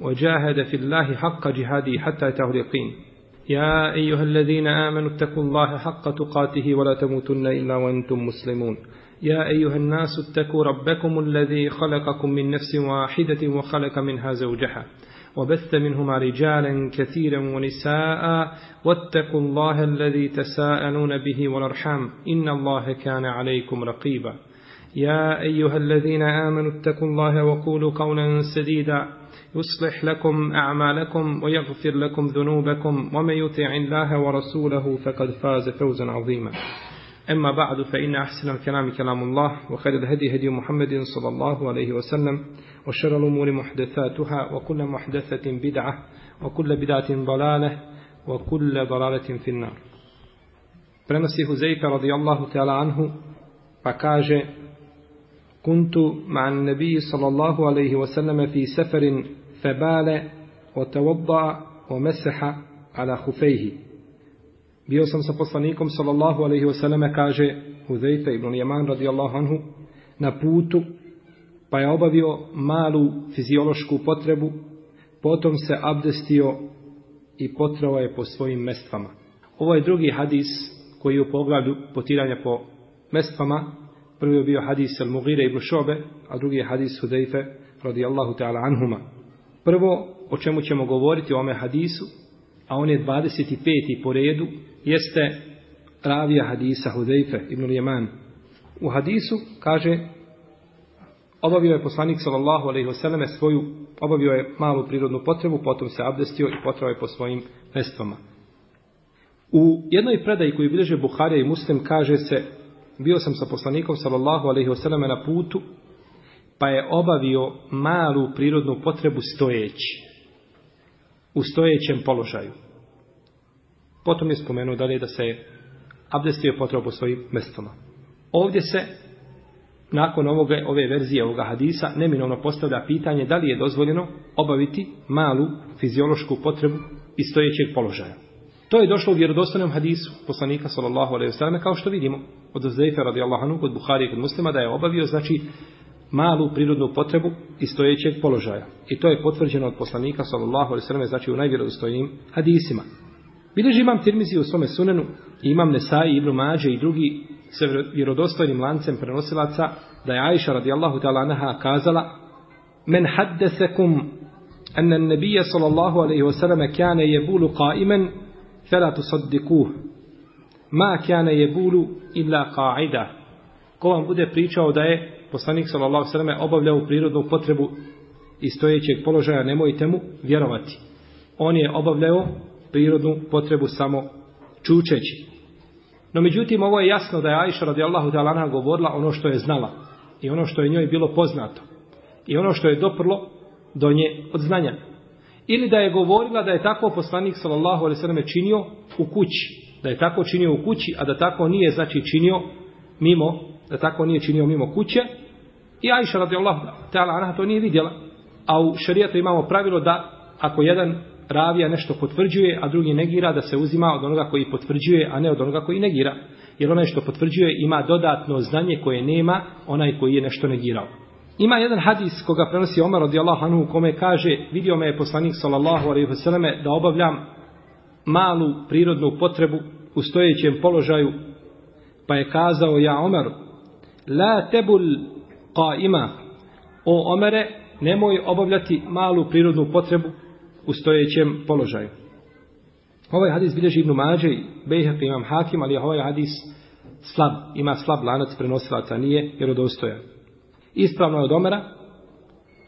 وجاهد في الله حق جهاده حتى اليقين يا أيها الذين آمنوا اتقوا الله حق تقاته ولا تموتن إلا وأنتم مسلمون. يا أيها الناس اتقوا ربكم الذي خلقكم من نفس واحدة وخلق منها زوجها وبث منهما رجالا كثيرا ونساء واتقوا الله الذي تساءلون به والأرحام إن الله كان عليكم رقيبا. يا أيها الذين آمنوا اتقوا الله وقولوا قولا سديدا يصلح لكم أعمالكم ويغفر لكم ذنوبكم ومن يطع الله ورسوله فقد فاز فوزا عظيما. أما بعد فإن أحسن الكلام كلام الله وخير الهدي هدي محمد صلى الله عليه وسلم وشر الأمور محدثاتها وكل محدثة بدعة وكل بدعة ضلالة وكل ضلالة في النار. Prenosi radijallahu ta'ala anhu pa kaže كنت مع النبي صلى الله عليه وسلم في febale o tevodda o meseha ala hufejhi. Bio sam sa poslanikom, sallallahu alaihi wasallame, kaže Huzeyfe ibn yaman radijallahu anhu, na putu, pa je obavio malu fiziološku potrebu, potom se abdestio i potrao je po svojim mestvama. Ovo je drugi hadis koji je u pogledu potiranja po mestvama. Prvi je bio hadis al-Mughire ibn Šobe, a drugi je hadis Hudejfe radijallahu ta'ala anhuma. Prvo, o čemu ćemo govoriti o ome hadisu, a on je 25. po redu, jeste ravija hadisa Hudejfe ibn Jeman. U hadisu kaže obavio je poslanik sallallahu alejhi ve selleme svoju obavio je malu prirodnu potrebu, potom se abdestio i potrao je po svojim mestvama. U jednoj predaji koju bilježe Buharija i Muslim kaže se bio sam sa poslanikom sallallahu alejhi ve selleme na putu pa je obavio malu prirodnu potrebu stojeći u stojećem položaju. Potom je spomenuo dalje da se abdestio potrebu po svojim mestoma. Ovdje se nakon ovoga, ove verzije ovoga hadisa neminovno postavlja pitanje da li je dozvoljeno obaviti malu fiziološku potrebu iz stojećeg položaja. To je došlo u vjerodostojnom hadisu poslanika sallallahu alejhi ve selleme kao što vidimo od Zejfa radijallahu anhu kod Buhari i kod Muslima da je obavio znači malu prirodnu potrebu iz stojećeg položaja. I to je potvrđeno od poslanika sallallahu alejhi ve selleme znači u najvjerodostojnijim hadisima. Bileži imam Tirmizi u svome sunenu i imam Nesai, Ibnu Mađe i drugi sa vjerodostojnim lancem prenosilaca da je Aisha radijallahu ta'ala anha kazala men haddesekum أن النبي صلى الله عليه وسلم كان يبول قائما فلا تصدقوه ما كان يبول إلا قاعدة ko vam bude pričao da je poslanik sallallahu alejhi ve selleme obavljao prirodnu potrebu iz stojećeg položaja nemojte mu vjerovati on je obavljao prirodnu potrebu samo čučeći No međutim, ovo je jasno da je Aisha radijallahu ta'ala anha govorila ono što je znala i ono što je njoj bilo poznato i ono što je doprlo do nje od znanja. Ili da je govorila da je tako poslanik sallallahu alejhi ve selleme činio u kući, da je tako činio u kući, a da tako nije znači činio mimo, da tako nije činio mimo kuće. I Aisha radijallahu ta'ala anha to nije vidjela. A u šarijetu imamo pravilo da ako jedan ravija nešto potvrđuje, a drugi negira da se uzima od onoga koji potvrđuje, a ne od onoga koji negira. Jer onaj što potvrđuje ima dodatno znanje koje nema onaj koji je nešto negirao. Ima jedan hadis koga prenosi Omar radijallahu anhu kome kaže vidio me je poslanik sallallahu alejhi ve selleme da obavljam malu prirodnu potrebu u stojećem položaju pa je kazao ja Omaru la tebul qaima o Omere nemoj obavljati malu prirodnu potrebu u stojećem položaju. Ovaj hadis bilježi Ibnu Mađe i Bejhek imam Hakim, ali ovaj hadis slab, ima slab lanac prenosilaca, nije vjerodostojan. Ispravno je od Omera,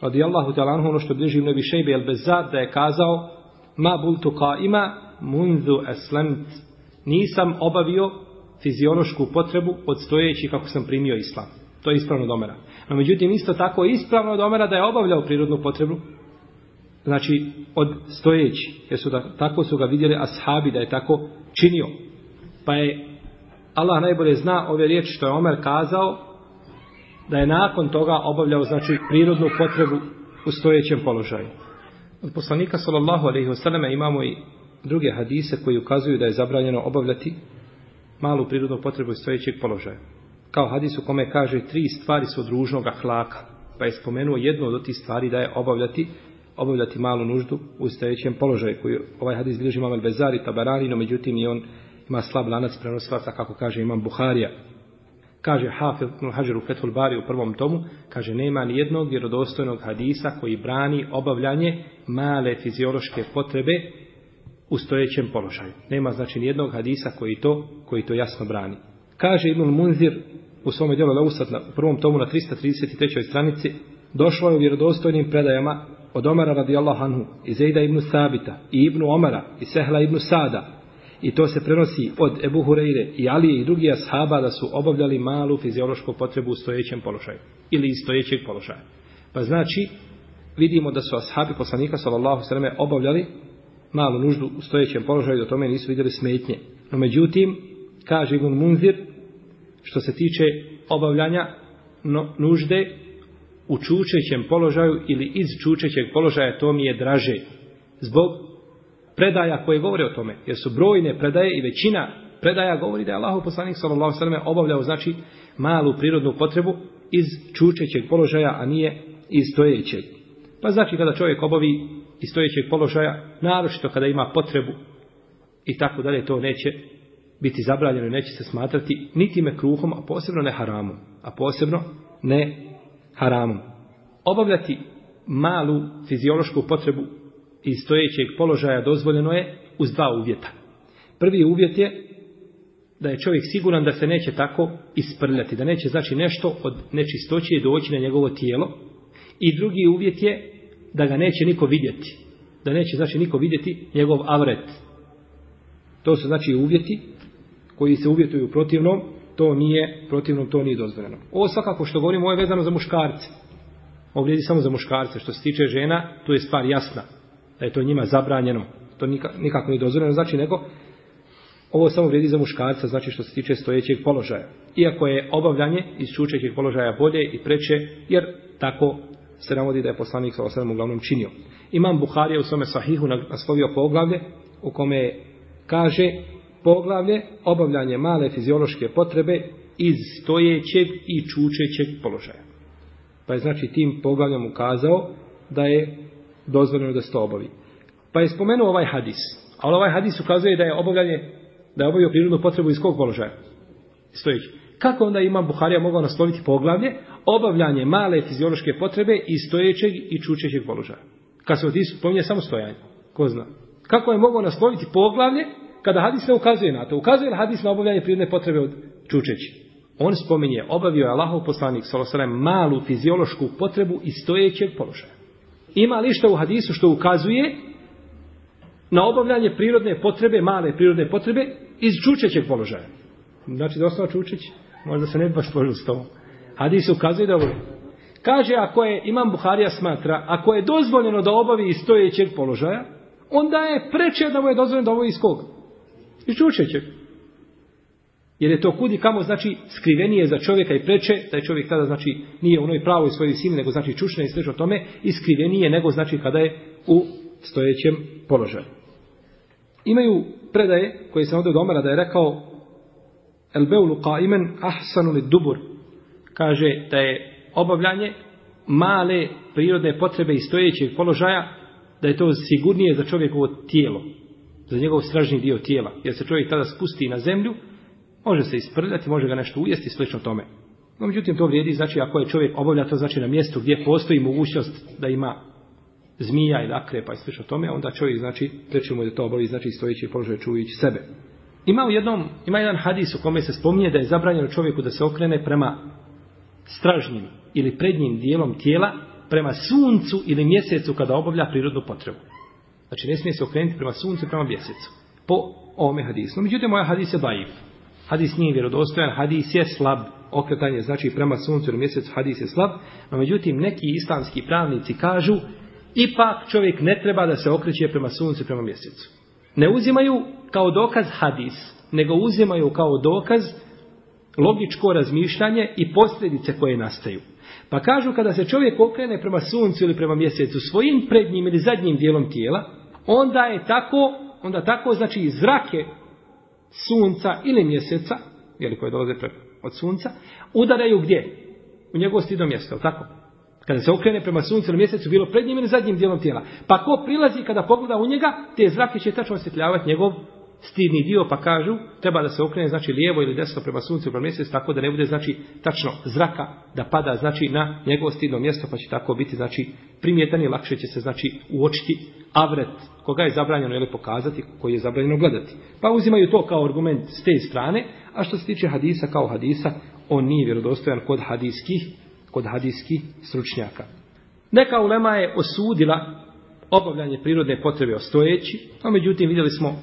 radijallahu ta'ala anhu, ono što bilježi Ibnu Bišejbe el Bezad, da je kazao ma bultu ka ima munzu aslamt. Nisam obavio fiziološku potrebu odstojeći kako sam primio islam. To je ispravno domera. No međutim, isto tako je ispravno domera da je obavljao prirodnu potrebu znači od stojeći, jer su da, tako su ga vidjeli ashabi da je tako činio. Pa je Allah najbolje zna ove riječi što je Omer kazao, da je nakon toga obavljao znači prirodnu potrebu u stojećem položaju. Od poslanika sallallahu alejhi ve selleme imamo i druge hadise koji ukazuju da je zabranjeno obavljati malu prirodnu potrebu iz stojećeg položaja. Kao hadis u kome kaže tri stvari su od ružnog ahlaka, pa je spomenuo jednu od tih stvari da je obavljati obavljati malu nuždu u stojećem položaju koji ovaj hadis bilježi imam Al-Bezari, Tabarani, no međutim i on ima slab lanac prenosilaca kako kaže imam Buharija. Kaže Hafid ibn Hajar u Fethul Bari u prvom tomu, kaže nema ni jednog vjerodostojnog hadisa koji brani obavljanje male fiziološke potrebe u stojećem položaju. Nema znači ni jednog hadisa koji to, koji to jasno brani. Kaže Ibn Munzir u svom djelu Leusat na prvom tomu na 333. stranici, došlo je u vjerodostojnim predajama od Omara radijallahu anhu, i Zejda ibn Sabita, i Ibn Omara, i Sehla ibn Sada, I to se prenosi od Ebu Hureyre i Alije i drugih ashaba da su obavljali malu fiziološku potrebu u stojećem položaju. Ili iz stojećeg položaja. Pa znači, vidimo da su ashabi poslanika sallallahu sallam obavljali malu nuždu u stojećem položaju, da tome nisu vidjeli smetnje. No međutim, kaže Ibn Munzir, što se tiče obavljanja no, nužde u čučećem položaju ili iz čučećeg položaja, to mi je draže. Zbog predaja koje govore o tome, jer su brojne predaje i većina predaja govori da je Allahov poslanik sallallahu alejhi ve obavljao znači malu prirodnu potrebu iz čučećeg položaja, a nije iz stojećeg. Pa znači kada čovjek obavi i stojećeg položaja, naročito kada ima potrebu i tako dalje, to neće biti zabranjeno neće se smatrati niti me kruhom, a posebno ne haramom. A posebno ne haramom. Obavljati malu fiziološku potrebu iz stojećeg položaja dozvoljeno je uz dva uvjeta. Prvi uvjet je da je čovjek siguran da se neće tako isprljati, da neće znači nešto od nečistoće doći na njegovo tijelo. I drugi uvjet je da ga neće niko vidjeti. Da neće znači niko vidjeti njegov avret. To su znači uvjeti koji se uvjetuju protivnom, to nije protivnom, to nije dozvoljeno. Ovo svakako što govorimo, ovo je vezano za muškarce. Ovo vrijedi samo za muškarce. Što se tiče žena, tu je stvar jasna da je to njima zabranjeno. To nikako nije dozvoljeno, znači nego ovo samo vrijedi za muškarca, znači što se tiče stojećeg položaja. Iako je obavljanje iz čučećeg položaja bolje i preče, jer tako se navodi da je poslanik sa osadom uglavnom činio. Imam Buharija u svome sahihu naslovio poglavlje u kome kaže poglavlje obavljanje male fiziološke potrebe iz stojećeg i čučećeg položaja. Pa je znači tim poglavljom ukazao da je dozvoljeno da se to obavi. Pa je spomenuo ovaj hadis. Ali ovaj hadis ukazuje da je obavljanje, da je obavio prirodnu potrebu iz kog položaja? Stojeći. Kako onda ima Buharija mogao nasloviti poglavlje? Obavljanje male fiziološke potrebe iz stojećeg i čučećeg položaja. Kad se od isu pominje samo stojanje. Ko zna? Kako je mogao nasloviti poglavlje kada hadis ne ukazuje na to? Ukazuje li hadis na obavljanje prirodne potrebe od čučeći? On spominje, obavio je Allahov poslanik, salosalajem, malu fiziološku potrebu iz stojećeg položaja. Ima li što u hadisu što ukazuje na obavljanje prirodne potrebe, male prirodne potrebe, iz čučećeg položaja? Znači da ostava čučeći možda se ne bi baš složio s tobom. Hadis ukazuje da. Kaže, ako je, imam Buharija smatra, ako je dozvoljeno da obavi iz stojećeg položaja, onda je preče da mu je dozvoljeno da obavi iz koga? Iz čučećeg. Jer je to kudi kamo znači skrivenije za čovjeka i preče, da je čovjek tada znači nije u onoj pravoj svojoj visini, nego znači čučne i slično o tome, i skrivenije nego znači kada je u stojećem položaju. Imaju predaje koje se ovdje od Omara da je rekao El beulu qaimen ahsanu li dubur. Kaže da je obavljanje male prirodne potrebe i stojećeg položaja, da je to sigurnije za čovjekovo tijelo, za njegov stražni dio tijela. Jer se čovjek tada spusti na zemlju, Može se isprljati, može ga nešto ujesti, slično tome. No, međutim, to vrijedi, znači, ako je čovjek obavlja to, znači, na mjestu gdje postoji mogućnost da ima zmija ili akrepa i slično tome, onda čovjek, znači, treći mu da to obavi, znači, stojeći položaj čujući sebe. Ima u jednom, ima jedan hadis u kome se spominje da je zabranjeno čovjeku da se okrene prema stražnjim ili prednjim dijelom tijela, prema suncu ili mjesecu kada obavlja prirodnu potrebu. Znači, ne smije se okrenuti prema suncu prema mjesecu. Po ovome hadisu. No, međutim, moja hadis je daif. Hadis nije vjerodostojan, hadis je slab. Okretanje znači prema suncu ili mjesecu, hadis je slab. No međutim, neki islamski pravnici kažu ipak čovjek ne treba da se okreće prema suncu prema mjesecu. Ne uzimaju kao dokaz hadis, nego uzimaju kao dokaz logičko razmišljanje i posljedice koje nastaju. Pa kažu kada se čovjek okrene prema suncu ili prema mjesecu svojim prednjim ili zadnjim dijelom tijela, onda je tako, onda tako znači zrake sunca ili mjeseca, jeli koje dolaze od sunca, udaraju gdje? U njegovo stidno mjesto, tako? Kada se okrene prema suncu ili mjesecu, bilo prednjim ili zadnjim dijelom tijela. Pa ko prilazi kada pogleda u njega, te zrake će tačno osvjetljavati njegov stidni dio, pa kažu, treba da se okrene, znači lijevo ili desno prema suncu prema mjesecu, tako da ne bude, znači, tačno zraka da pada, znači, na njegovo stidno mjesto, pa će tako biti, znači, primjetan i lakše će se, znači, uočiti avret koga je zabranjeno ili pokazati, koji je zabranjeno gledati. Pa uzimaju to kao argument s te strane, a što se tiče hadisa kao hadisa, on nije vjerodostojan kod hadijskih, kod hadijskih stručnjaka. Neka ulema je osudila obavljanje prirodne potrebe ostojeći, a međutim vidjeli smo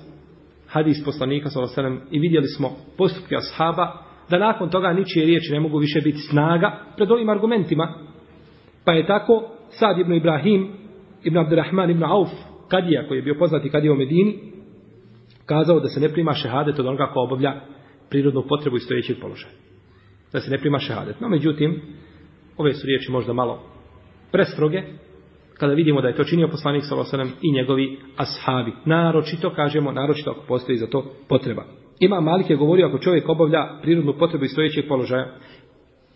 hadis poslanika sallallahu i vidjeli smo postupke ashaba da nakon toga ničije riječi ne mogu više biti snaga pred ovim argumentima. Pa je tako Sad ibn Ibrahim ibn Abdurrahman ibn Auf Kadija koji je bio poznati Kadija u Medini kazao da se ne prima šehadet od onoga ko obavlja prirodnu potrebu i stojećeg položaja. Da se ne prima šehadet. No međutim, ove su riječi možda malo prestroge, kada vidimo da je to činio poslanik sallallahu i njegovi ashabi. Naročito kažemo, naročito ako postoji za to potreba. Ima Malik je govorio ako čovjek obavlja prirodnu potrebu iz stojećeg položaja,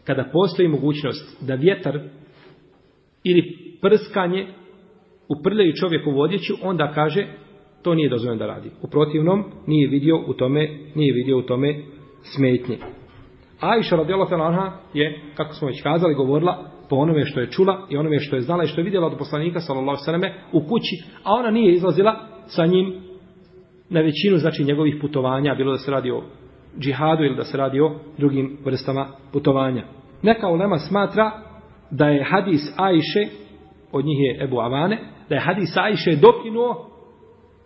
kada postoji mogućnost da vjetar ili prskanje uprljaju čovjeku u odjeću, onda kaže to nije dozvoljeno da radi. U protivnom nije vidio u tome, nije vidio u tome smetnje. Aisha radijallahu anha je, kako smo već kazali, govorila po onome što je čula i onome što je znala i što je vidjela od poslanika sallallahu alejhi u kući, a ona nije izlazila sa njim na većinu znači njegovih putovanja, bilo da se radi o džihadu ili da se radi o drugim vrstama putovanja. Neka ulema smatra da je hadis Ajše, od njih je Ebu Avane, da je hadis Ajše dokinuo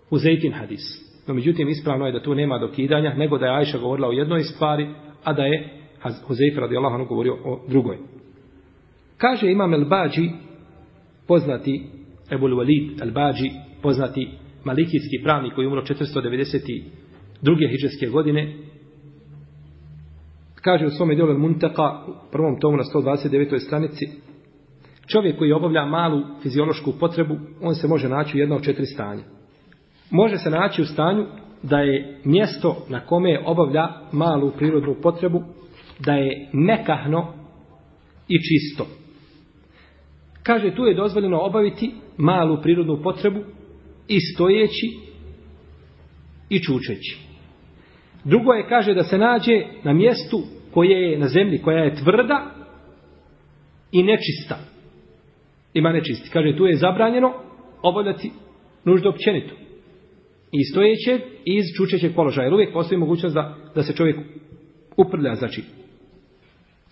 u Zejtin hadis. No međutim, ispravno je da tu nema dokidanja, nego da je Ajša govorila o jednoj stvari, a da je Huzeyfe radijallahu anhu govorio o drugoj. Kaže imam El-Bađi, poznati Ebu Walid El-Bađi, poznati malikijski pravnik koji je umro 492. hijđarske godine, kaže u svome djelu Muntaka, u prvom tomu na 129. stranici, čovjek koji obavlja malu fiziološku potrebu, on se može naći u jedno od četiri stanja. Može se naći u stanju da je mjesto na kome obavlja malu prirodnu potrebu, da je nekahno i čisto. Kaže, tu je dozvoljeno obaviti malu prirodnu potrebu i stojeći i čučeći. Drugo je, kaže, da se nađe na mjestu koje je na zemlji, koja je tvrda i nečista. Ima nečisti. Kaže, tu je zabranjeno obavljati nuždu općenitu. I stojećeg i iz čučećeg položaja. Jer uvijek postoji mogućnost da, da se čovjek uprlja, znači.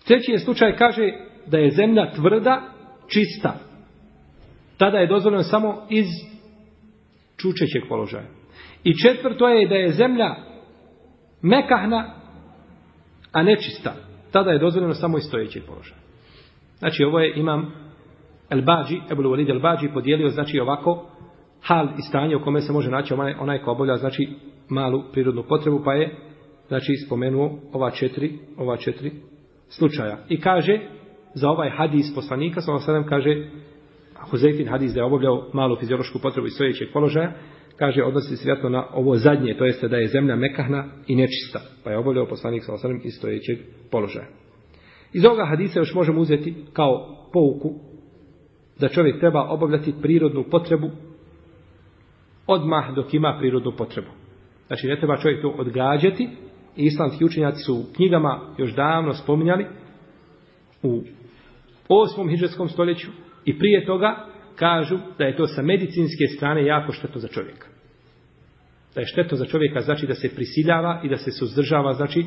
Treći je slučaj, kaže, da je zemlja tvrda čista. Tada je dozvoljeno samo iz čučećeg položaja. I četvrto je da je zemlja mekahna, a nečista. Tada je dozvoljeno samo iz stojećeg položaja. Znači ovo je imam El Bađi, Ebul Walid El Bađi podijelio znači ovako hal i stanje u kome se može naći onaj, onaj ko obavlja znači malu prirodnu potrebu pa je znači spomenuo ova četiri, ova četiri slučaja. I kaže za ovaj hadis poslanika, sa ovom kaže Huzeyfin hadis da je obavljao malu fiziološku potrebu iz stojećeg položaja, kaže odnosi se vjerojatno na ovo zadnje, to jeste da je zemlja mekahna i nečista, pa je obavljao poslanik sa osadem iz stojećeg položaja. Iz ovoga hadisa još možemo uzeti kao pouku da čovjek treba obavljati prirodnu potrebu odmah dok ima prirodnu potrebu. Znači ne treba čovjek to odgađati i islamski učenjaci su u knjigama još davno spominjali u 8. hiđarskom stoljeću i prije toga kažu da je to sa medicinske strane jako štetno za čovjeka. Da je štetno za čovjeka znači da se prisiljava i da se suzdržava znači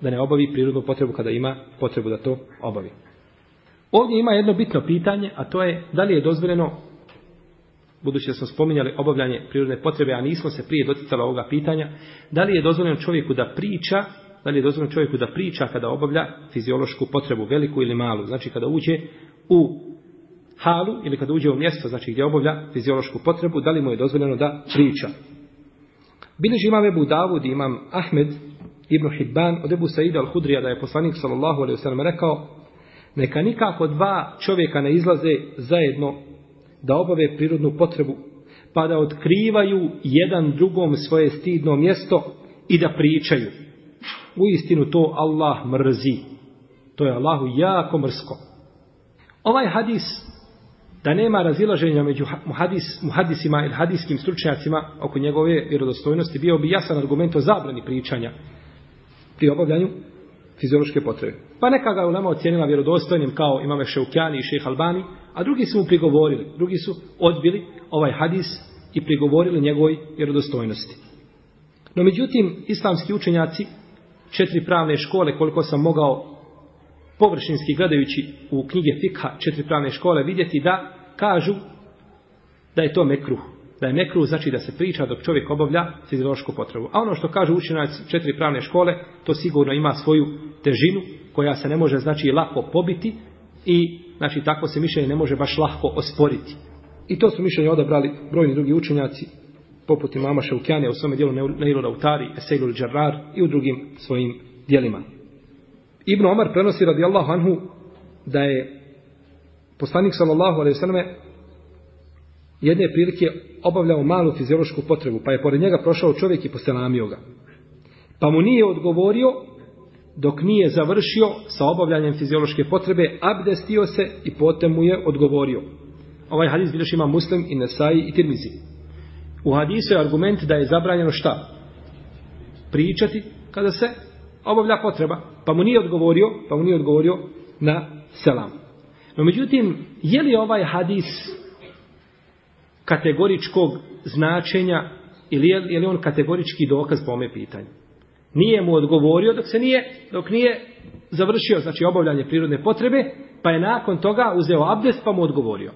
da ne obavi prirodnu potrebu kada ima potrebu da to obavi. Ovdje ima jedno bitno pitanje, a to je da li je dozvoljeno, budući da smo spominjali obavljanje prirodne potrebe, a nismo se prije doticali ovoga pitanja, da li je dozvoljeno čovjeku da priča da li je dozvoljeno čovjeku da priča kada obavlja fiziološku potrebu, veliku ili malu. Znači kada uđe u halu ili kada uđe u mjesto, znači gdje obavlja fiziološku potrebu, da li mu je dozvoljeno da priča. Bileži imam Ebu Davud i imam Ahmed ibn Hibban od Ebu Saida al-Hudrija da je poslanik sallallahu alaihi wasallam rekao neka nikako dva čovjeka ne izlaze zajedno da obave prirodnu potrebu pa da otkrivaju jedan drugom svoje stidno mjesto i da pričaju. U istinu to Allah mrzi. To je Allahu jako mrsko. Ovaj hadis da nema razilaženja među muhadis, muhadisima ili hadiskim stručnjacima oko njegove vjerodostojnosti bio bi jasan argument o zabrani pričanja pri obavljanju fiziološke potrebe. Pa neka ga ulema ocijenila vjerodostojnim kao imame Šeukjani i šejh Albani, a drugi su mu prigovorili, drugi su odbili ovaj hadis i prigovorili njegovoj vjerodostojnosti. No međutim, islamski učenjaci, četiri pravne škole, koliko sam mogao površinski gledajući u knjige Fikha, četiri pravne škole, vidjeti da kažu da je to mekruh. Da je mekru znači da se priča dok čovjek obavlja fiziološku potrebu. A ono što kažu učenjaci četiri pravne škole, to sigurno ima svoju težinu koja se ne može znači lako pobiti i znači tako se mišljenje ne može baš lako osporiti. I to su mišljenje odabrali brojni drugi učenjaci, poput imama Šaukjane u svome dijelu Neilu Rautari, Eseilu Džarrar i u drugim svojim dijelima. Ibn Omar prenosi radijallahu anhu da je poslanik sallallahu alaihi selleme jedne prilike obavljao malu fiziološku potrebu, pa je pored njega prošao čovjek i poselamio ga. Pa mu nije odgovorio dok nije završio sa obavljanjem fiziološke potrebe, abdestio se i potem mu je odgovorio. Ovaj hadis bilješ ima muslim i nesaji i tirmizi. U hadisu je argument da je zabranjeno šta? Pričati kada se obavlja potreba. Pa mu nije odgovorio, pa mu nije odgovorio na selam. No međutim, je li ovaj hadis kategoričkog značenja ili je, je li on kategorički dokaz po ome pitanju? Nije mu odgovorio dok se nije, dok nije završio, znači obavljanje prirodne potrebe, pa je nakon toga uzeo abdest pa mu odgovorio.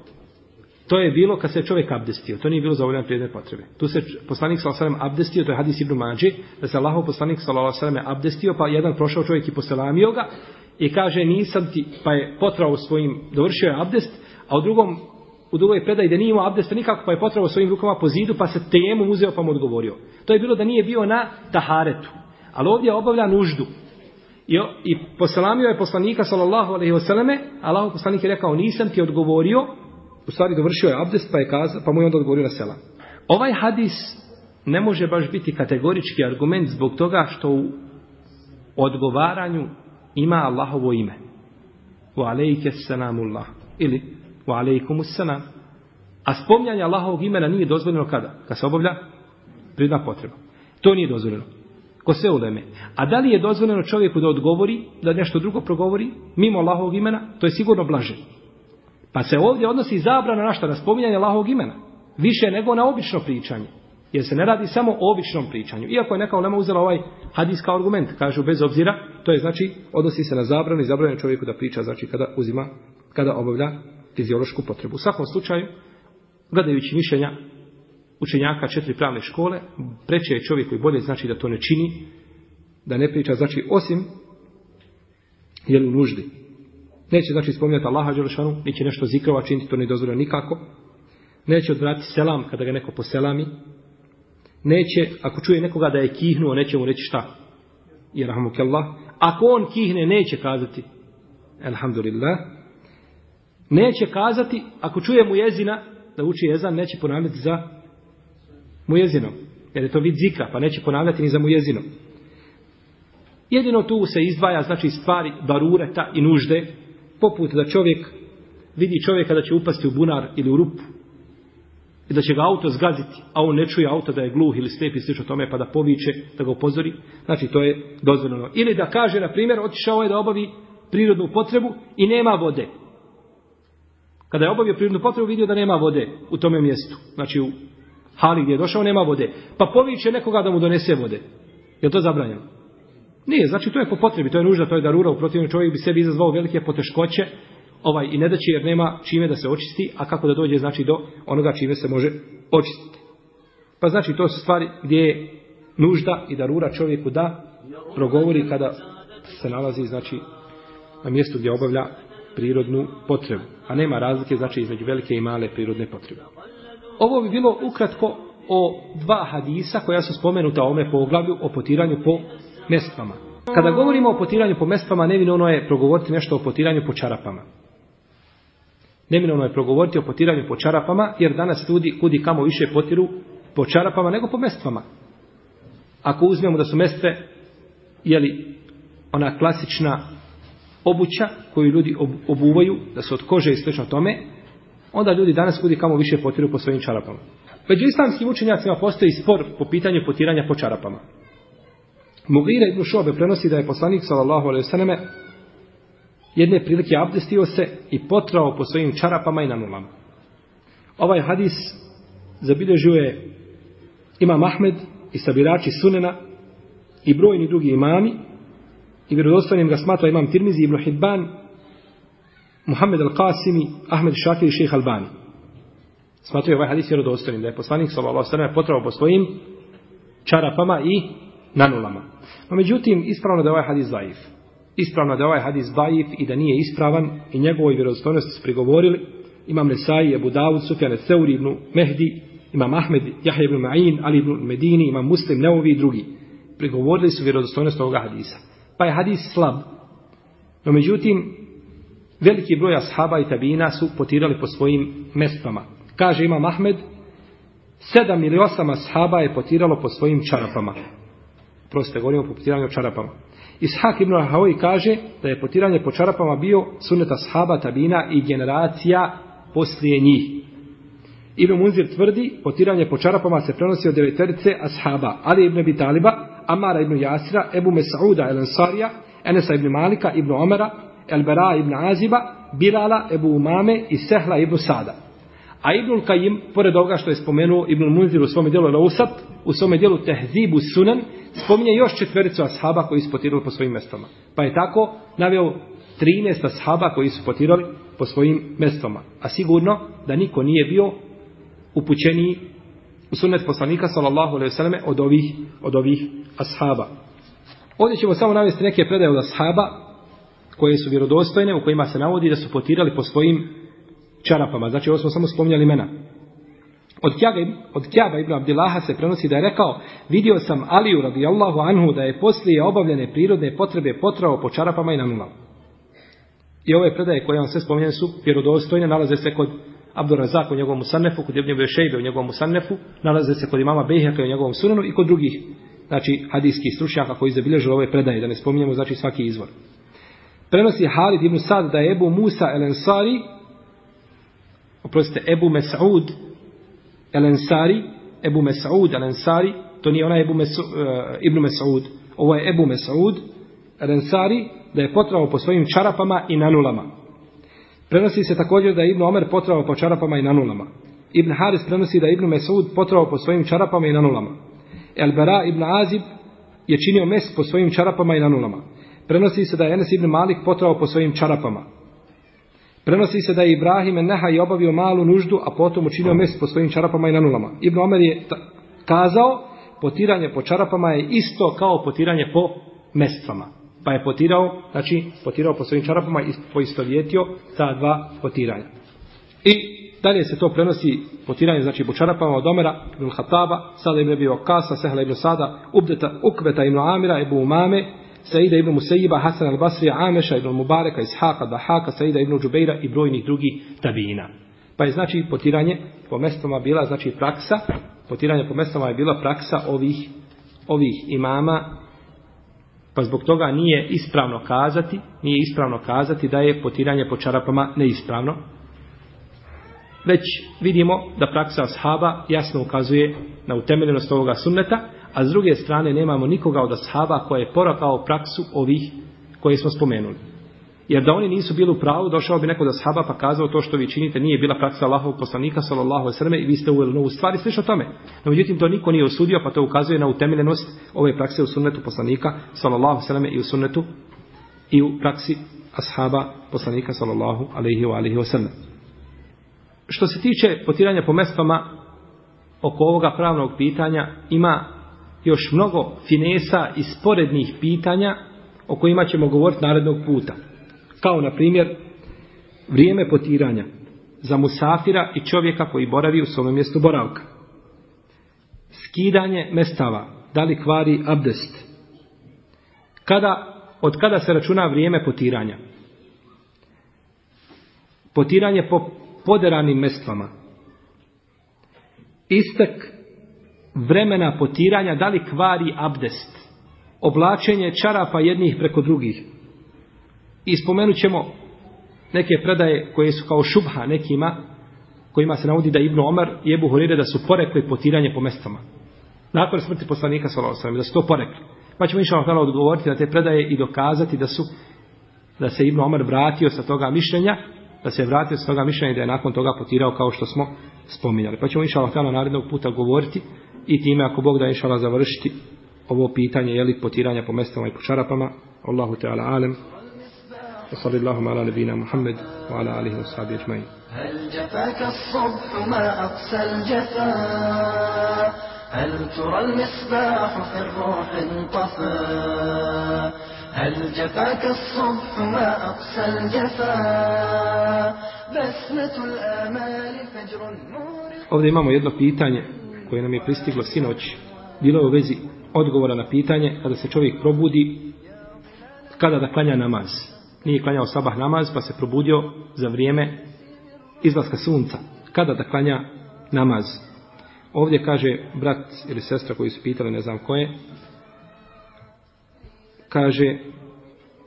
To je bilo kad se čovjek abdestio. To nije bilo za obavljanje prirodne potrebe. Tu se poslanik s.a.v. abdestio, to je hadis Ibn Mađi, da se Allahov poslanik s.a.v. abdestio, pa jedan prošao čovjek i poselamio ga i kaže nisam ti, pa je potrao svojim, dovršio je abdest, a u drugom u drugoj predaji da nije imao abdesta nikako, pa je potrebao svojim rukama po zidu, pa se tejemom uzeo pa mu odgovorio. To je bilo da nije bio na taharetu. Ali ovdje obavlja nuždu. I, i poselamio je poslanika, sallallahu alaihi vseleme, Allaho poslanik je rekao, nisam ti odgovorio, u stvari dovršio je abdest, pa, je kaza, pa mu je onda odgovorio na selam. Ovaj hadis ne može baš biti kategorički argument zbog toga što u odgovaranju ima Allahovo ime. Wa alejke selamullah. Ili wa alejkumus salam. A spomnjanje Allahovog imena nije dozvoljeno kada? Kad se obavlja pridna potreba. To nije dozvoljeno. Ko se uleme. A da li je dozvoljeno čovjeku da odgovori, da nešto drugo progovori, mimo Allahovog imena, to je sigurno blaže. Pa se ovdje odnosi zabrana na što? Na spominjanje Allahovog imena. Više nego na obično pričanje. Jer se ne radi samo o običnom pričanju. Iako je neka ulema uzela ovaj hadis kao argument, kažu bez obzira, to je znači, odnosi se na zabranu i zabranu čovjeku da priča, znači kada uzima, kada obavlja fiziološku potrebu. U svakom slučaju, gledajući mišljenja učenjaka četiri pravne škole, preče je čovjeku i bolje znači da to ne čini, da ne priča, znači osim jer u nuždi. Neće znači spominjati Allaha Đelešanu, neće nešto zikrova činiti, to ne dozvoljeno nikako. Neće odvrati selam kada ga neko poselami. Neće, ako čuje nekoga da je kihnuo, neće mu reći šta. Jer rahmukallah. Ako on kihne, neće kazati Alhamdulillah. Neće kazati, ako čuje mu jezina, da uči jezan, neće ponavljati za mu jezinom. Jer je to vid zikra, pa neće ponavljati ni za mu jezinom. Jedino tu se izdvaja, znači stvari darureta i nužde, poput da čovjek vidi čovjeka da će upasti u bunar ili u rupu i da će ga auto zgaziti, a on ne čuje auto da je gluh ili slijep i slično tome pa da poviče, da ga upozori, znači to je dozvoljeno. Ili da kaže, na primjer, otišao je da obavi prirodnu potrebu i nema vode. Kada je obavio prirodnu potrebu, vidio da nema vode u tome mjestu. Znači u hali gdje je došao, nema vode. Pa poviče nekoga da mu donese vode. Je to zabranjeno? Nije, znači to je po potrebi, to je nužda, to je darura, u protivnom čovjek bi sebi izazvao velike poteškoće ovaj, i ne da će jer nema čime da se očisti, a kako da dođe znači do onoga čime se može očistiti. Pa znači to su stvari gdje je nužda i darura čovjeku da progovori kada se nalazi znači na mjestu gdje obavlja prirodnu potrebu. A nema razlike znači između velike i male prirodne potrebe. Ovo bi bilo ukratko o dva hadisa koja su spomenuta ome poglavlju o potiranju po mestvama. Kada govorimo o potiranju po mestvama, nevinovno je progovoriti nešto o potiranju po čarapama. Neminovno je progovoriti o potiranju po čarapama, jer danas ljudi kudi kamo više potiru po čarapama nego po mestvama. Ako uzmemo da su mestve, jeli, ona klasična obuća koju ljudi obuvaju, da su od kože i slično tome, onda ljudi danas kudi kamo više potiru po svojim čarapama. Među islamskim učenjacima postoji spor po pitanju potiranja po čarapama. Mugira ibn Šobe prenosi da je poslanik sallallahu alejhi ve selleme jedne prilike abdestio se i potrao po svojim čarapama i nanulama. Ovaj hadis zabilježio je Imam Ahmed i sabirači Sunena i brojni drugi imami i vjerodostojnim ga smatra Imam Tirmizi ibn Hibban Muhammed al-Qasimi Ahmed Šakir i šeha Albani. Smatruje ovaj hadis vjerodostojnim da je poslanik sallallahu potrao po svojim čarapama i nanulama. No međutim, ispravno da je ovaj hadis zaif. Ispravno da je ovaj hadis zaif i da nije ispravan i njegovoj vjerodostojnosti su prigovorili Imam Nesai, Abu Dawud, Sufjan Seuri ibn Mehdi, Imam Ahmed, Jahja ibn Ma'in, Ali ibn Medini, Imam Muslim, Neovi i drugi. Prigovorili su vjerodostojnost ovoga hadisa. Pa je hadis slab. No međutim, veliki broj ashaba i tabina su potirali po svojim mestvama. Kaže Imam Ahmed, sedam ili osam ashaba je potiralo po svojim čarapama. Proste, govorimo po potiranju čarapama. Ishak ibn Rahavi kaže da je potiranje po čarapama bio suneta ashaba, tabina i generacija poslije njih. Ibn Munzir tvrdi, potiranje po čarapama se prenosi od deveterice ashaba, Ali ibn Abi Taliba, Amara ibn Jasira, Ebu Mesauda el Ansarija, Enesa ibn Malika, ibn Omera, El Bera ibn Aziba, Bilala, Ebu Umame i Sehla ibn Sada. A Ibnul Kajim, pored ovoga što je spomenuo Ibnul Munzir u svome dijelu Rausat, u svome dijelu Tehzibu Sunan, spominje još četvericu ashaba koji su potirali po svojim mestama. Pa je tako naveo 13 ashaba koji su potirali po svojim mestama. A sigurno da niko nije bio upućeniji u sunnet poslanika sallallahu alejhi ve selleme od ovih od ovih ashaba. Ovdje ćemo samo navesti neke predaje od ashaba koje su vjerodostojne u kojima se navodi da su potirali po svojim čarapama. Znači ovo smo samo spominjali imena. Od Kjaba, od Kjaba ibn Abdillaha se prenosi da je rekao vidio sam Aliju radijallahu anhu da je poslije obavljene prirodne potrebe potrao po čarapama i nanulao. I ove predaje koje vam sve spominjene su vjerodostojne, nalaze se kod Abdur Razak u njegovom Musannefu, kod Ibn Šejbe u njegovom Musannefu, nalaze se kod imama Bejheka u njegovom Sunanu i kod drugih znači hadijskih stručnjaka koji zabilježuju ove predaje, da ne spominjemo znači svaki izvor. Prenosi Halid ibn Sad da je Ebu Musa el Ansari, oprostite, Ebu Mes'ud el Ansari, Ebu Mes'ud el Ansari, to nije onaj Ebu Mes'ud, uh, eh, Ibn Mes'ud, ovo je Ebu Mes'ud el Ansari, da je potrao po svojim čarapama i nanulama. Prenosi se također da je Ibn Omer potrao po čarapama i nanulama. Ibn Haris prenosi da je Ibn Mesud potrao po svojim čarapama i nanulama. El Bera ibn Azib je činio mes po svojim čarapama i nanulama. Prenosi se da je Enes ibn Malik potrao po svojim čarapama. Prenosi se da je Ibrahim Neha i obavio malu nuždu, a potom učinio mes po svojim čarapama i nanulama. Ibn Omer je kazao, potiranje po čarapama je isto kao potiranje po mestvama. Pa je potirao, znači potirao po svojim čarapama i poistovjetio ta dva potiranja. I dalje se to prenosi potiranje, znači po čarapama od Omera, ibn Hataba, Sada ibn Abi Kasa, Sehla ibn Sada, Ubdeta, Ukbeta ibn Amira, Ebu Umame, Saida ibn Musaiba, Hasan al-Basri, Ameša ibn Mubareka, Ishaqa, Dahaka, Saida ibn Džubeira i brojnih drugih tabina. Pa je znači potiranje po mestama bila znači praksa, potiranje po mestama je bila praksa ovih ovih imama Pa zbog toga nije ispravno kazati, nije ispravno kazati da je potiranje po čarapama neispravno. Već vidimo da praksa ashaba jasno ukazuje na utemeljenost ovoga sunneta, a s druge strane nemamo nikoga od ashaba koje je porakao praksu ovih koje smo spomenuli. Jer da oni nisu bili u pravu, došao bi neko da sahaba pa kazao to što vi činite nije bila praksa Allahovog poslanika sallallahu alejhi ve selleme i vi ste uveli novu stvar i slično tome. No međutim to niko nije osudio, pa to ukazuje na utemeljenost ove prakse u sunnetu poslanika sallallahu alejhi ve selleme i u sunnetu i u praksi ashaba poslanika sallallahu alejhi ve alihi wasallam. Što se tiče potiranja po mestama oko ovoga pravnog pitanja ima još mnogo finesa i sporednih pitanja o kojima ćemo govoriti narednog puta kao na primjer vrijeme potiranja za musafira i čovjeka koji boravi u svome mjestu boravka. Skidanje mestava, da li kvari abdest. Kada, od kada se računa vrijeme potiranja? Potiranje po poderanim mestvama. Istek vremena potiranja, da li kvari abdest. Oblačenje čarapa jednih preko drugih. I spomenut ćemo neke predaje koje su kao šubha nekima, kojima se navodi da Ibn Omar i Ebu Horire da su porekli potiranje po mestama. Nakon smrti poslanika Salosam, da su to porekli. Pa ćemo inša Allah odgovoriti na te predaje i dokazati da su da se Ibn Omar vratio sa toga mišljenja, da se je vratio sa toga mišljenja i da je nakon toga potirao kao što smo spominjali. Pa ćemo inša Allah narednog puta govoriti i time ako Bog da inša Allah završiti ovo pitanje je li potiranja po mestama i po čarapama. Allahu Teala alem. وصلى اللهم على نبينا محمد وعلى آله وصحبه أجمعين هل جفاك الصبح ما أقسى الجفا هل ترى المصباح في الروح انطفى هل جفاك الصبح ما أقسى الجفا بسمة الآمال فجر النور Ovdje imamo jedno pitanje koje nam je pristiglo sinoć. Bilo je u vezi odgovora na pitanje kada se čovjek probudi kada da klanja namaz nije klanjao sabah namaz pa se probudio za vrijeme izlaska sunca. Kada da klanja namaz? Ovdje kaže brat ili sestra koji su pitali, ne znam ko je, kaže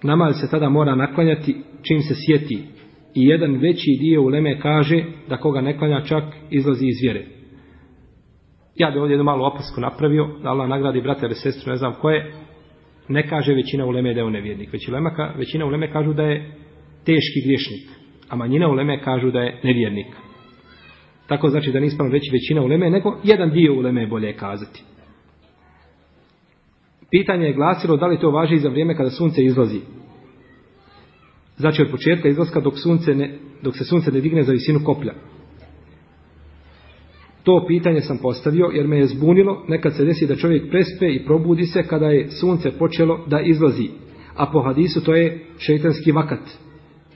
namaz se tada mora naklanjati čim se sjeti i jedan veći dio u Leme kaže da koga ne klanja čak izlazi iz vjere. Ja bi ovdje jednu malu opasku napravio, da Allah nagradi brata ili sestru, ne znam ko je, ne kaže većina uleme da je on nevjernik. Većina, većina uleme kažu da je teški griješnik, a manjina uleme kažu da je nevjernik. Tako znači da nismo reći većina uleme, nego jedan dio uleme je bolje kazati. Pitanje je glasilo da li to važi za vrijeme kada sunce izlazi. Znači od početka izlaska dok, sunce ne, dok se sunce ne digne za visinu koplja. To pitanje sam postavio jer me je zbunilo nekad se desi da čovjek prespe i probudi se kada je sunce počelo da izlazi. A po hadisu to je šeitanski vakat.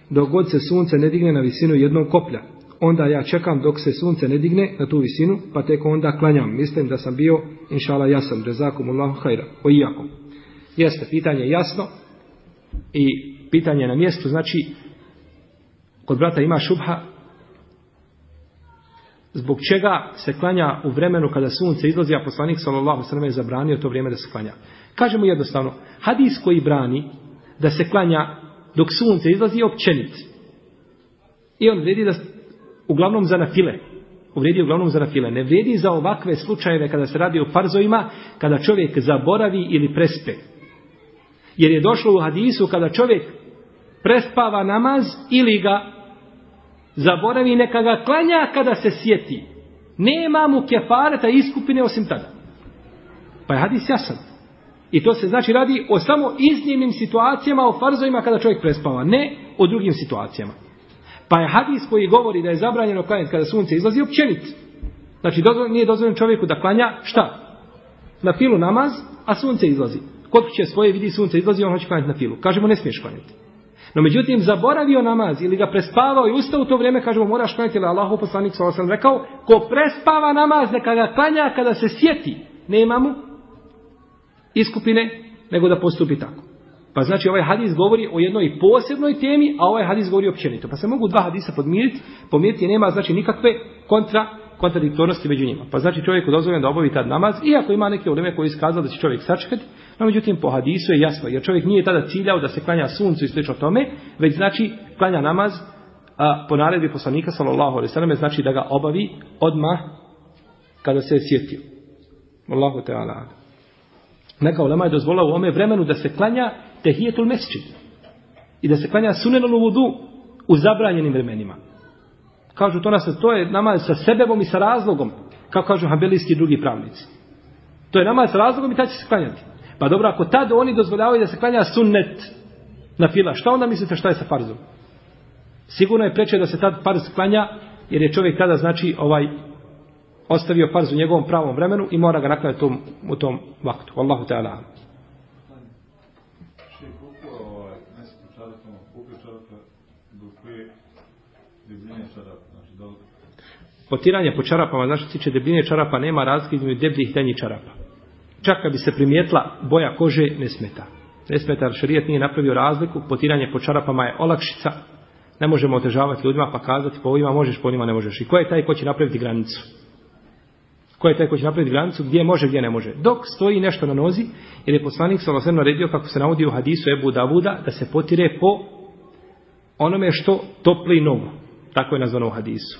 Dok god se sunce ne digne na visinu jednog koplja, onda ja čekam dok se sunce ne digne na tu visinu, pa tek onda klanjam. Mislim da sam bio, inšala, jasan. Rezakum Allahu hajra. O ijakom. Jeste, pitanje je jasno i pitanje je na mjestu, znači, kod brata ima šubha, zbog čega se klanja u vremenu kada sunce izlazi, a poslanik sallallahu sallam je zabranio to vrijeme da se klanja. Kažemo jednostavno, hadis koji brani da se klanja dok sunce izlazi je općenit. I on vredi da uglavnom za nafile. vredi uglavnom za nafile. Ne vredi za ovakve slučajeve kada se radi o farzovima, kada čovjek zaboravi ili prespe. Jer je došlo u hadisu kada čovjek prespava namaz ili ga zaboravi neka ga klanja kada se sjeti. Nema mu kefareta iskupine osim tada. Pa je hadis jasan. I to se znači radi o samo iznimnim situacijama, o farzovima kada čovjek prespava, ne o drugim situacijama. Pa je hadis koji govori da je zabranjeno klanjati kada sunce izlazi općenit. Znači dozvoljeno, nije dozvoljeno čovjeku da klanja šta? Na filu namaz, a sunce izlazi. Kod će svoje vidi sunce izlazi, on hoće klanjati na filu. Kažemo ne smiješ klanjati. No međutim, zaboravio namaz ili ga prespavao i ustao u to vrijeme, kažemo, moraš klanjati, ali Allahu poslanik sa sam rekao, ko prespava namaz, neka ga klanja kada se sjeti, nema mu iskupine, nego da postupi tako. Pa znači ovaj hadis govori o jednoj posebnoj temi, a ovaj hadis govori općenito. Pa se mogu dva hadisa podmiriti, pomiriti nema znači nikakve kontra kontradiktornosti među njima. Pa znači čovjeku dozvoljeno da obavi tad namaz, iako ima neke uleme koji iskazali da će čovjek sačekati, no međutim po hadisu je jasno, jer čovjek nije tada ciljao da se klanja suncu i slično tome, već znači klanja namaz a, po naredbi poslanika sallallahu alaihi sallam, znači da ga obavi odmah kada se je sjetio. Allahu Teala. Neka ulema je dozvolila u ome vremenu da se klanja tehijetul mesčid i da se klanja sunenul vudu u zabranjenim vremenima. Kažu to nas to je namaz sa sebebom i sa razlogom, kako kažu habelijski drugi pravnici. To je namaz sa razlogom i tad će se klanjati. Pa dobro, ako tad oni dozvoljavaju da se klanja sunnet na fila, šta onda mislite šta je sa farzom? Sigurno je preče da se tad farz klanja, jer je čovjek tada znači ovaj ostavio farz u njegovom pravom vremenu i mora ga naklanjati tom, u tom vaktu. Wallahu ta'ala. Debljine znači da. Potiranje po čarapama, znači tiče debljine čarapa, nema razlike između debljih i tanjih čarapa. Čak kad bi se primijetla boja kože, ne smeta. Ne smeta, jer šarijet nije napravio razliku, potiranje po čarapama je olakšica, ne možemo otežavati ljudima pa kazati po ovima možeš, po onima ne možeš. I ko je taj ko će napraviti granicu? Ko je taj ko će napraviti granicu gdje može, gdje ne može? Dok stoji nešto na nozi, jer je poslanik sa naredio kako se navodi u hadisu Ebu Davuda da se potire po onome što topli nogu. Tako je nazvano u hadisu.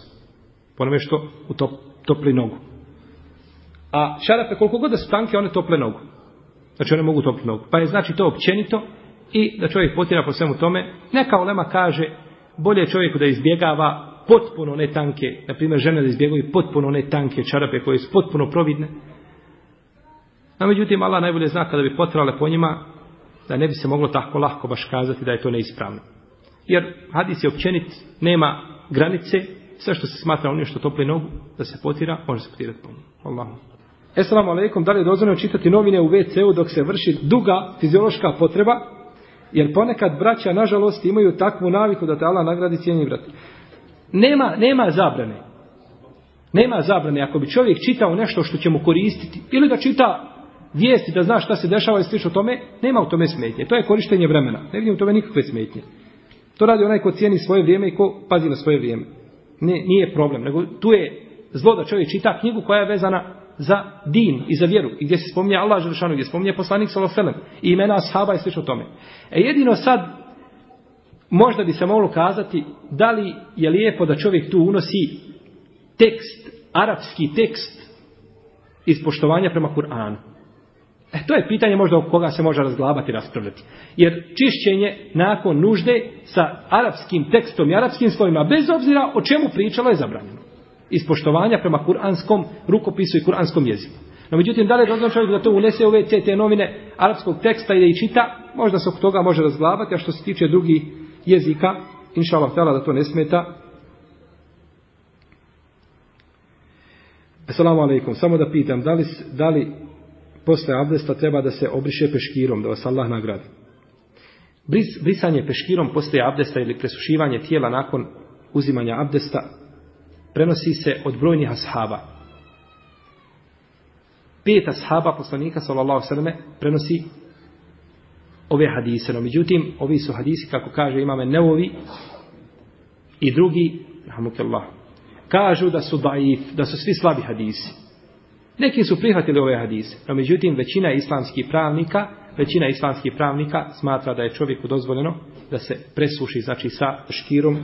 Po onome što u top, topli nogu. A šarape koliko god da su tanke, one tople nogu. Znači one mogu topli nogu. Pa je znači to općenito i da čovjek potira po svemu tome. Neka olema kaže bolje čovjeku da izbjegava potpuno ne tanke, na primjer žene da izbjegaju potpuno ne tanke čarape koje su potpuno providne. A međutim, Allah najbolje zna kada bi potrale po njima, da ne bi se moglo tako lahko baš kazati da je to neispravno. Jer hadis je općenit, nema granice, sve što se smatra onim što topli nogu, da se potira, može se potirati po njima. Allahu. Esselamu alaikum, da li je dozvoljeno čitati novine u WC-u dok se vrši duga fiziološka potreba, jer ponekad braća, nažalost, imaju takvu naviku da te Allah nagradi cijenji brat. Nema, nema zabrane. Nema zabrane. Ako bi čovjek čitao nešto što će mu koristiti, ili da čita vijesti da zna šta se dešava i slično tome, nema u tome smetnje. To je korištenje vremena. Ne vidim u tome nikakve smetnje. To radi onaj ko cijeni svoje vrijeme i ko pazi na svoje vrijeme. Ne, nije problem. Nego tu je zlo da čovjek čita knjigu koja je vezana za din i za vjeru. I gdje se spominje Allah Želešanu, gdje se spominje poslanik Salofelem i imena ashaba i slično tome. E jedino sad možda bi se moglo kazati da li je lijepo da čovjek tu unosi tekst, arapski tekst iz poštovanja prema Kur'anu. E, to je pitanje možda o koga se može razglabati i raspravljati. Jer čišćenje nakon nužde sa arapskim tekstom i arapskim slovima, bez obzira o čemu pričalo je zabranjeno. Iz poštovanja prema kuranskom rukopisu i kuranskom jeziku. No međutim, da li je dozvan čovjek da to unese u WC te novine arapskog teksta i da ih čita, možda se oko toga može razglabati, a što se tiče drugih jezika, inša Allah da to ne smeta. Assalamu alaikum, samo da pitam, da li, da li posle abdesta treba da se obriše peškirom, da vas Allah nagradi? Bris, brisanje peškirom posle abdesta ili presušivanje tijela nakon uzimanja abdesta prenosi se od brojnih ashaba. Pet ashaba poslanika, sallallahu sallam, prenosi ove hadise. No, međutim, ovi su hadisi, kako kaže imame Neovi i drugi, rahmukallah, kažu da su daif, da su svi slabi hadisi. Neki su prihvatili ove hadise, no međutim, većina islamskih pravnika, većina islamskih pravnika smatra da je čovjeku dozvoljeno da se presuši, znači sa škirom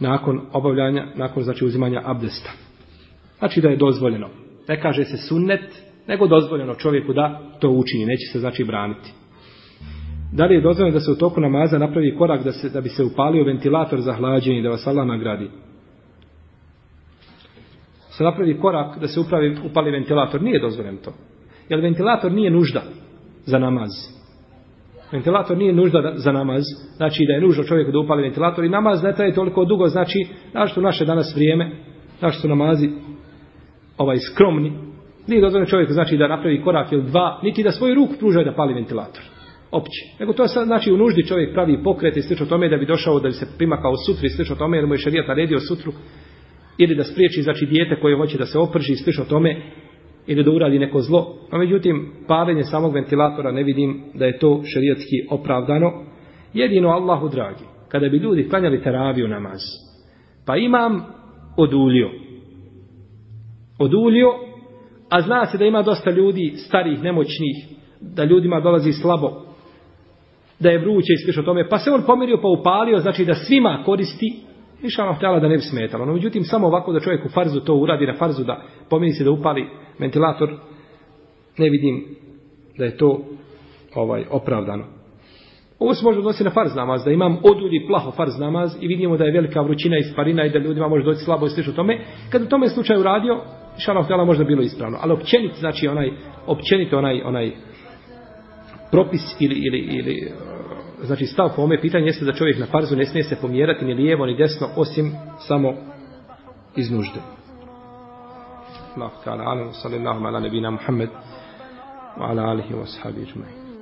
nakon obavljanja, nakon znači uzimanja abdesta. Znači da je dozvoljeno. Ne kaže se sunnet, nego dozvoljeno čovjeku da to učini, neće se znači braniti. Da li je dozvoljeno da se u toku namaza napravi korak da, se, da bi se upalio ventilator za hlađenje, da vas Allah nagradi? Se napravi korak da se upravi, upali ventilator, nije dozvoljeno to. Jer ventilator nije nužda za namaz. Ventilator nije nužda za namaz, znači da je nužno čovjeku da upali ventilator i namaz ne traje toliko dugo, znači, našto što naše danas vrijeme, znaš su namazi ovaj skromni, nije dozvoljeno čovjeku znači da napravi korak ili dva, niti da svoju ruku pruža da pali ventilator opće. Nego to sad, znači u nuždi čovjek pravi pokret i slično tome da bi došao da bi se primakao sutri i slično tome jer mu je šarijat naredio sutru ili da spriječi znači dijete koje hoće da se oprži i slično tome ili da uradi neko zlo. A međutim, pavenje samog ventilatora ne vidim da je to šarijatski opravdano. Jedino Allahu dragi, kada bi ljudi klanjali teraviju namaz, pa imam odulio. Odulio, a zna se da ima dosta ljudi starih, nemoćnih, da ljudima dolazi slabo da je vruće i slično tome, pa se on pomirio pa upalio, znači da svima koristi, i Allah htjela da ne bi smetalo. No, međutim, samo ovako da čovjek u farzu to uradi na farzu, da pomeni se da upali ventilator, ne vidim da je to ovaj opravdano. Ovo se može odnositi na farz namaz, da imam odulji plaho farz namaz i vidimo da je velika vrućina i sparina i da ljudima može doći slabo i slično tome. Kad u tome slučaju radio, šalama htjela možda bilo ispravno. Ali općenit, znači onaj, općenito onaj, onaj, propis ili, ili, ili znači stav po ome pitanje jeste da čovjek na farzu ne smije se pomjerati ni lijevo ni desno osim samo iz nužde. Allah ta'ala alam sallallahu ala nebina Muhammed wa ala alihi wa sahabi ajma'in.